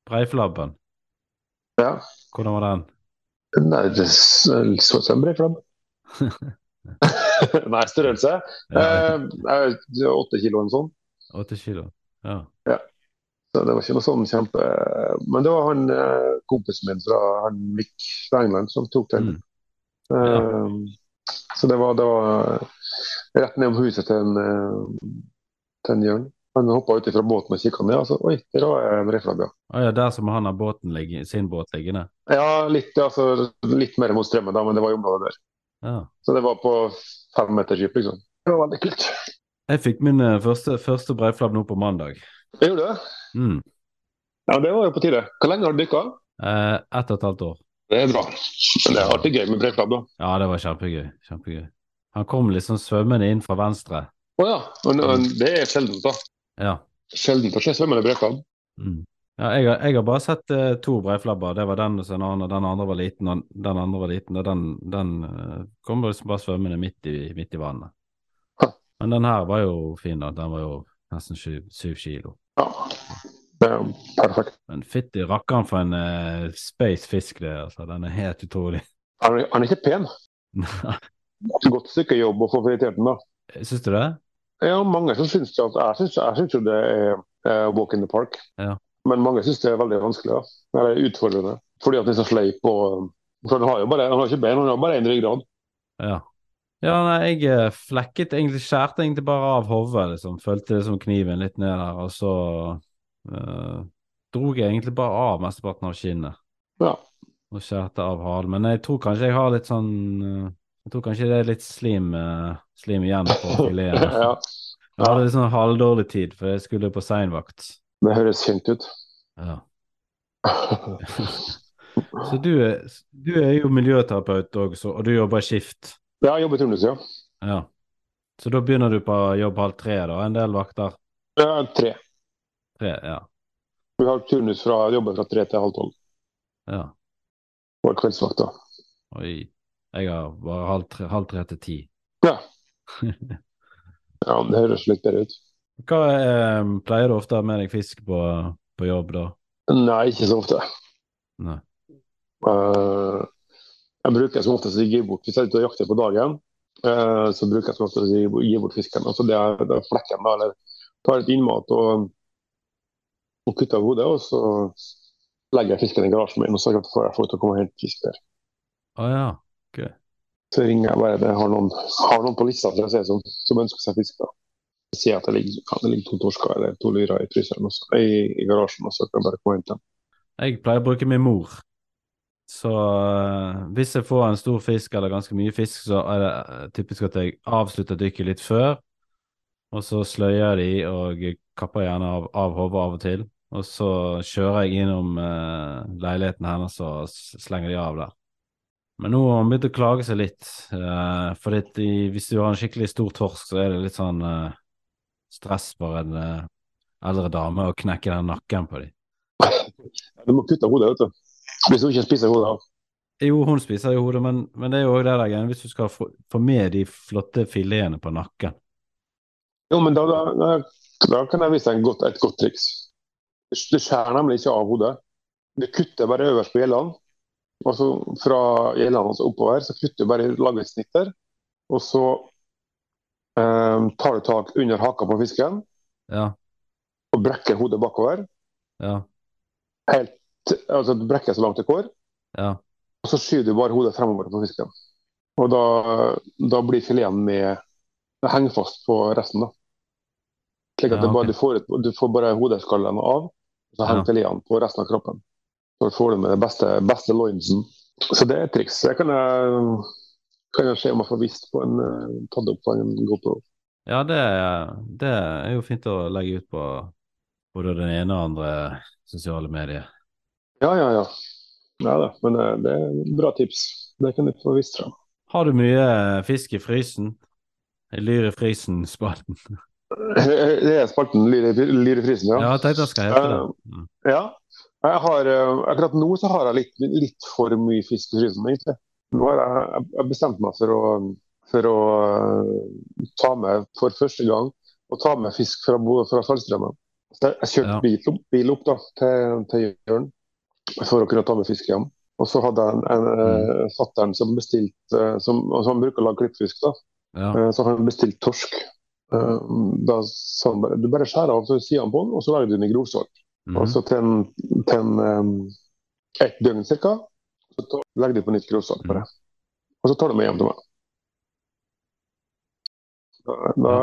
Breiflabben, Ja. hvordan var den? Nei, det så ut som en breiflabb. Nei, størrelse. Ja, Eh, kilo eller noe sånt. åtte kilo ja. sånn. Åtte. Ja. Så det var ikke noe sånn kjempe Men det var han eh, kompisen min fra han Mick fra England som tok den. Mm. Eh, så det var, det var rett ned om huset til en, eh, til en Jørn. Han hoppa ut fra båten og kikka ned, og så oi, der var en breiflabb, ja. Å ja, der som han har båten ligge, sin båt liggende? Ja, litt, altså, litt mer mot strømmen, da, men det var i området der. Ja. Så det var på fem meters dyp, liksom. Det var veldig kult. Jeg fikk min eh, første, første breiflabb nå på mandag. Jeg gjorde det. Mm. Ja, det var jo på tide. Hvor lenge har du dykka? Eh, ett og et halvt år. Det er bra. Men det er alltid gøy med breiflabb, da. Ja, det var kjempegøy. Kjempegøy. Han kom liksom svømmende inn fra venstre. Å ja. Men, men, det er sjeldent, da. Ja. Sjeldent å se svømmende breiflabb. Mm. Ja, jeg, har, jeg har bare sett uh, to breiflabber. Det var den og en annen, og den andre var liten, og den andre var liten, og den, den uh, kom liksom bare svømmende midt i, midt i vannet. Men den her var jo fin, da. Den var jo nesten syv, kilo. Ja. Det er perfekt. Men fytti rakkeren for en uh, space fisk det altså. Den er helt utrolig. Han er, han er ikke pen. Et Godt stykke jobb å få fritert den, da. Syns du det? Ja, mange som syns det. at- Jeg syns, jo det er uh, walk in the park. Ja. Men mange syns det er veldig vanskelig. da. Eller utfordrende. Fordi at det er så sleip og For han har jo bare, han har ikke bein, han har bare én ryggrad. Ja. Ja, nei, jeg eh, flekket egentlig, skjærte egentlig bare av hodet, liksom. Følte liksom kniven litt ned der, og så uh, drog jeg egentlig bare av mesteparten av skinnet. Ja. Og skjærte av halen. Men jeg tror kanskje jeg har litt sånn uh, Jeg tror kanskje det er litt slim, uh, slim igjen på fileten. ja. Jeg hadde litt sånn halvdårlig tid, for jeg skulle på seinvakt. Det høres kjent ut. Ja. Så du du er jo miljøterapeut òg, og du jobber skift. Ja, jeg jobber turnus, ja. Ja. Så da begynner du på jobb halv tre, da? En del vakter? ja. Tre. Tre, ja. Vi har turnus fra jobben fra tre til halv tolv. ja. Og kveldsvakt, da. Oi. Jeg har bare halv tre, halv tre til ti. Ja. ja, det høres litt bedre ut. Hva eh, pleier du ofte å ha med deg fisk på, på jobb, da? Nei, ikke så ofte. Nei. Eh, jeg bruker som oftest å gi bort Hvis jeg er ute og jakter på dagen, eh, så bruker jeg som oftest å gi, bort- fisken. Altså det er, det er flekken, da, eller tar litt innmat og, og kutter av hodet, og så legger jeg fisken i garasjen min, og sørger for jeg folk til å komme og hente fisk der. Å ja. Så ringer jeg bare det har noen, har noen på lista til å se som, som ønsker seg fisk. da. Sier at det ligger, det ligger to torsker eller to lyrer i i, i garasjen, og så kan jeg bare komme og hente dem. Jeg pleier å bruke min mor. Så eh, hvis jeg får en stor fisk eller ganske mye fisk, så er det eh, typisk at jeg avslutter dykket litt før, og så sløyer jeg de og kapper gjerne av, av hodet av og til. Og så kjører jeg innom eh, leiligheten hennes og slenger de av der. Men nå har han begynt å klage seg litt, eh, for hvis du har en skikkelig stor torsk, så er det litt sånn eh, stress for en eh, eldre dame å knekke den nakken på dem. Du må kutte hodet, vet du. Hvis hun ikke spiser hodet av. Jo, hun spiser jo hodet, men, men det er jo òg det der hvis du skal få, få med de flotte filetene på nakken. Jo, men da, da, da, da kan jeg vise deg godt, et godt triks. Du skjærer nemlig ikke av hodet. Du kutter bare øverst på gjellene. Og så fra gjellene og oppover, så kutter du bare lager et snitt der. Og så eh, tar du tak under haka på fisken Ja, og brekker hodet bakover. ja, Helt, altså du brekker så langt det går. ja. Og så skyver du bare hodet fremover på fisken. Og da, da blir fileten med Det henger fast på resten, da. Slik at Ja, det bare, du, får, et- du får bare hodeskallen av, og så henger fileten på resten av kroppen. Så får du med den beste, beste loinsen. Så det er et triks. Det kan jeg, kan jeg se om jeg får vist på en eh, tatt opp på en GoPro. Ja, det, det er jo fint å legge ut på både den ene og andre sosiale medier. Ja, ja, ja. Ja da, men det, det er bra tips. Det kan du få vist fram. Har du mye fisk i frysen? I Lyr i frysen-spalten. Det er spalten Lyr i frysen, ja. Ja, jeg tenkte jeg skal hete det. Mm. Ja. Jeg har, eh, akkurat nå så har jeg litt, litt for mye fisk i frysen. egentlig. Nå har jeg, jeg bestemt meg for å, for å eh, ta med for første gang å ta med fisk fra, fra. Så Jeg, jeg kjørte Ja. bil, opp- bil opp da, til, til Jørn for å kunne ta med fisk hjem. Og så hadde jeg en, en Mm. eh, som bestilte eh, som, altså Han bruker å lage klippfisk. da. Ja. Eh, Så han bestilt torsk. Da sa han bare du bare skjærer av så han på den, og så lager du den i grovsalt. Mm. Og så til, en, til en, um, ett døgn ca. Så tar- legger du på nytt grovsalt på det. Og så tar du med hjem til meg. Da, da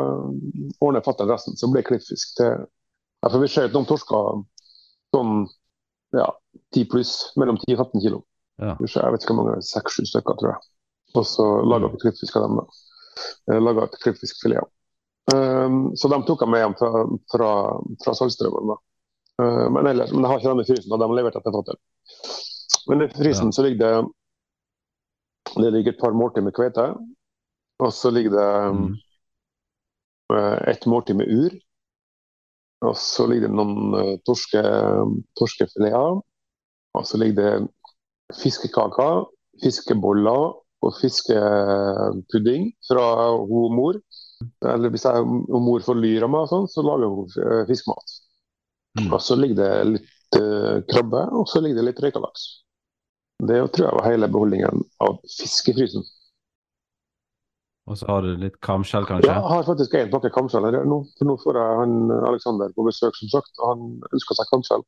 ordner fatter'n resten, så blir det klippfisk til ja, For vi skjøt noen torsker sånn ja, 10 pluss, mellom 10 og 15 kilo. Ja. Jeg vet ikke hvor mange, seks-sju stykker, tror jeg. Og så laga vi klippfisk av dem. Laga et klippfiskfilet. Um, så de tok jeg med hjem fra, fra, fra Saltstraumen. Uh, men ellers, men jeg har ikke dem i frysen, da de har levert etter fatter'n. Men i frysen så ligger det det ligger et par måltid med kveite. Og så ligger det um, Mhm. eh, et måltid med ur. Og så ligger det noen eh, torske, torskefileter. Og så ligger det fiskekaker, fiskeboller og fiskepudding fra hun mor. Eller hvis jeg, om mor får lyr av meg, sånn, så lager hun eh, fiskemat. Mm. Og så ligger det litt uh, krabbe, og så ligger det litt røykalaks. Det tror jeg var hele beholdningen av fisk i frysen. Og så har du litt kamskjell, kanskje? Ja, jeg har faktisk en pakke kamskjell her nå. For nå får jeg han Alexander på besøk, som sagt. Og han ønsker seg kamskjell.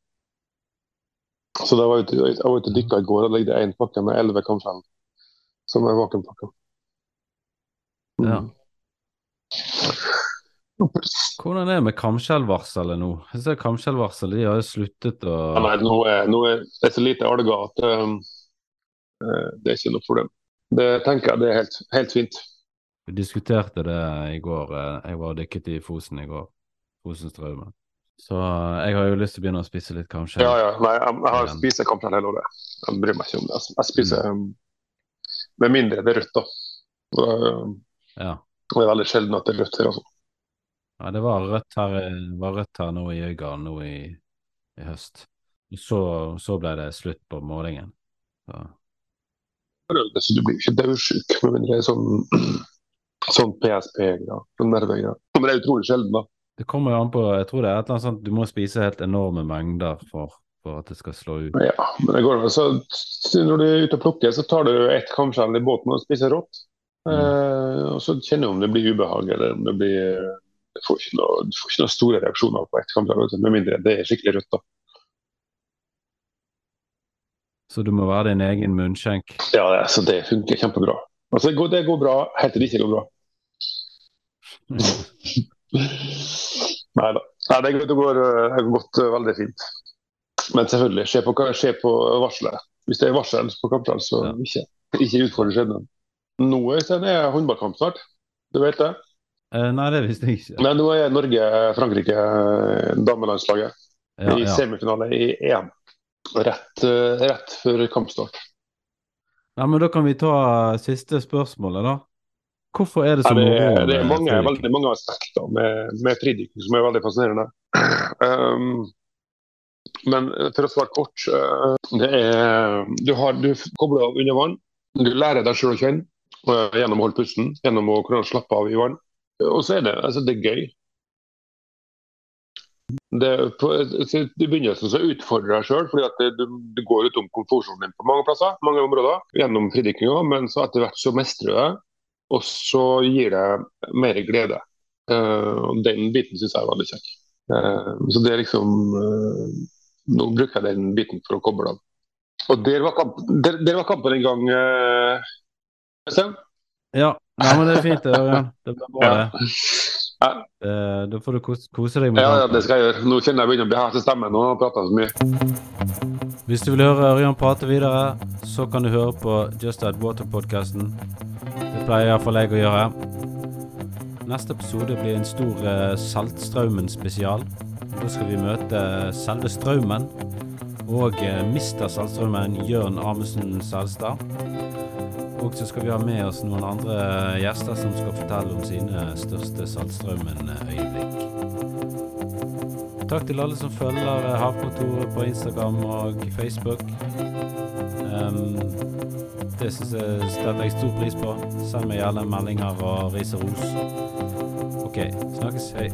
Så da var jeg ute, jeg var ute og dykka i går, og legde ligger en pakke med elleve kamskjell. Som er vakuumpakka. Mm. Ja. Hvordan er det med kamskjellvarselet nå? Jeg ser kamskjellvarselet, de har jo sluttet å Ja, nei, nå er, nå er det så lite alger at um, det er ikke noe problem. Det tenker jeg det er helt, helt fint. Vi diskuterte det i går. eh, Jeg var og dykket i Fosen i går. Fosenstraumen. Så eh, jeg har jo lyst til å begynne å spise litt kamskjell. Ja, ja. Nei, jeg, jeg har spiser kamskjell hele året. Jeg bryr meg ikke om det. Jeg- Jeg spiser mm. med mindre det er rødt, da. Og, um, Ja. Det er veldig sjelden at det er rødt her, altså. Ja, det var rødt her, var rødt her nå i Øygarden nå i, i høst. Og så, så ble det slutt på målingen. Så du blir ikke daudsjuk med mindre det er sånn, sånn PSP-greier. Sånn nervegreier. Det er utrolig sjelden, da. det kommer jo an på Jeg tror det er et eller annet sånt du må spise helt enorme mengder for, for at det skal slå ut. Ja, men det går an. Så når du er ute og plukker, så tar du ett kamskjell i båten og spiser rått. Eh, og så kjenner du om det blir ubehag eller om det blir Du får ikke noe, du får ikke noe store reaksjoner på ett kamskjell, med mindre det er skikkelig rødt. da. Så du må være din egen munnskjenk. Ja, det, så det funker kjempebra. Altså, det, går, det går bra helt til det ikke går bra. Nei da. Det, går, eh, det har gått eh, veldig fint. Men selvfølgelig, se på, se på varselet. Hvis det er varsel på kampene, så Ja. ikke, ikke utfordre skjebnen. Nå er det håndballkamp snart. Du vet det? Eh, nei, det visste jeg ikke. Nei, nå er Norge-Frankrike eh, damelandslaget Ja, i ja. semifinale i EM. Rett, rett før kampstart. Nei, men da kan vi ta siste spørsmålet, da. Hvorfor er det Ja, så det, moro er- det er mange, veldig mange aspekter med, med fridykking som er veldig fascinerende. Um, men for å svare kort uh, det er, du, har, du kobler av under vann. Du lærer deg selv å kjenne uh, gjennom å holde pusten, gjennom å kunne slappe av i vann. Og så er det, altså, det er gøy. Det, I begynnelsen så utfordrer deg sjøl, at du, du går utom komfortsonen din på mange plasser, mange områder, gjennom fridykkinga, men så etter hvert så mestrer du det. Og så gir det mer glede. Uh, og Den biten syns jeg er veldig kjekk. Uh, så det er liksom uh, Nå bruker jeg den biten for å koble av. Og der var, kamp, der, der var kampen en gang. Øystein? Ja, nei, men det er fint, det. Det blir bra, det. Ja. Eh, Da får du kose, kose deg med ja, ja, det skal jeg gjøre. Nå kjenner jeg begynner å bli her til stemmen og prata så mye. Hvis du vil høre Ørjan prate videre, så kan du høre på Just Add Water-podkasten. Det pleier iallfall jeg å gjøre. Neste episode blir en stor uh, Saltstraumen-spesial. Da skal vi møte selve Straumen og Mister Saltstraumen, Jørn Amundsen Selstad. Og så skal vi ha med oss noen andre gjester som skal fortelle om sine største Saltstraumen-øyeblikk. Takk til alle som følger Havkontoret på Instagram og Facebook. Um, det syns jeg setter jeg stor pris på. Send meg gjerne meldinger og ris og ros. OK, snakkes. Hei.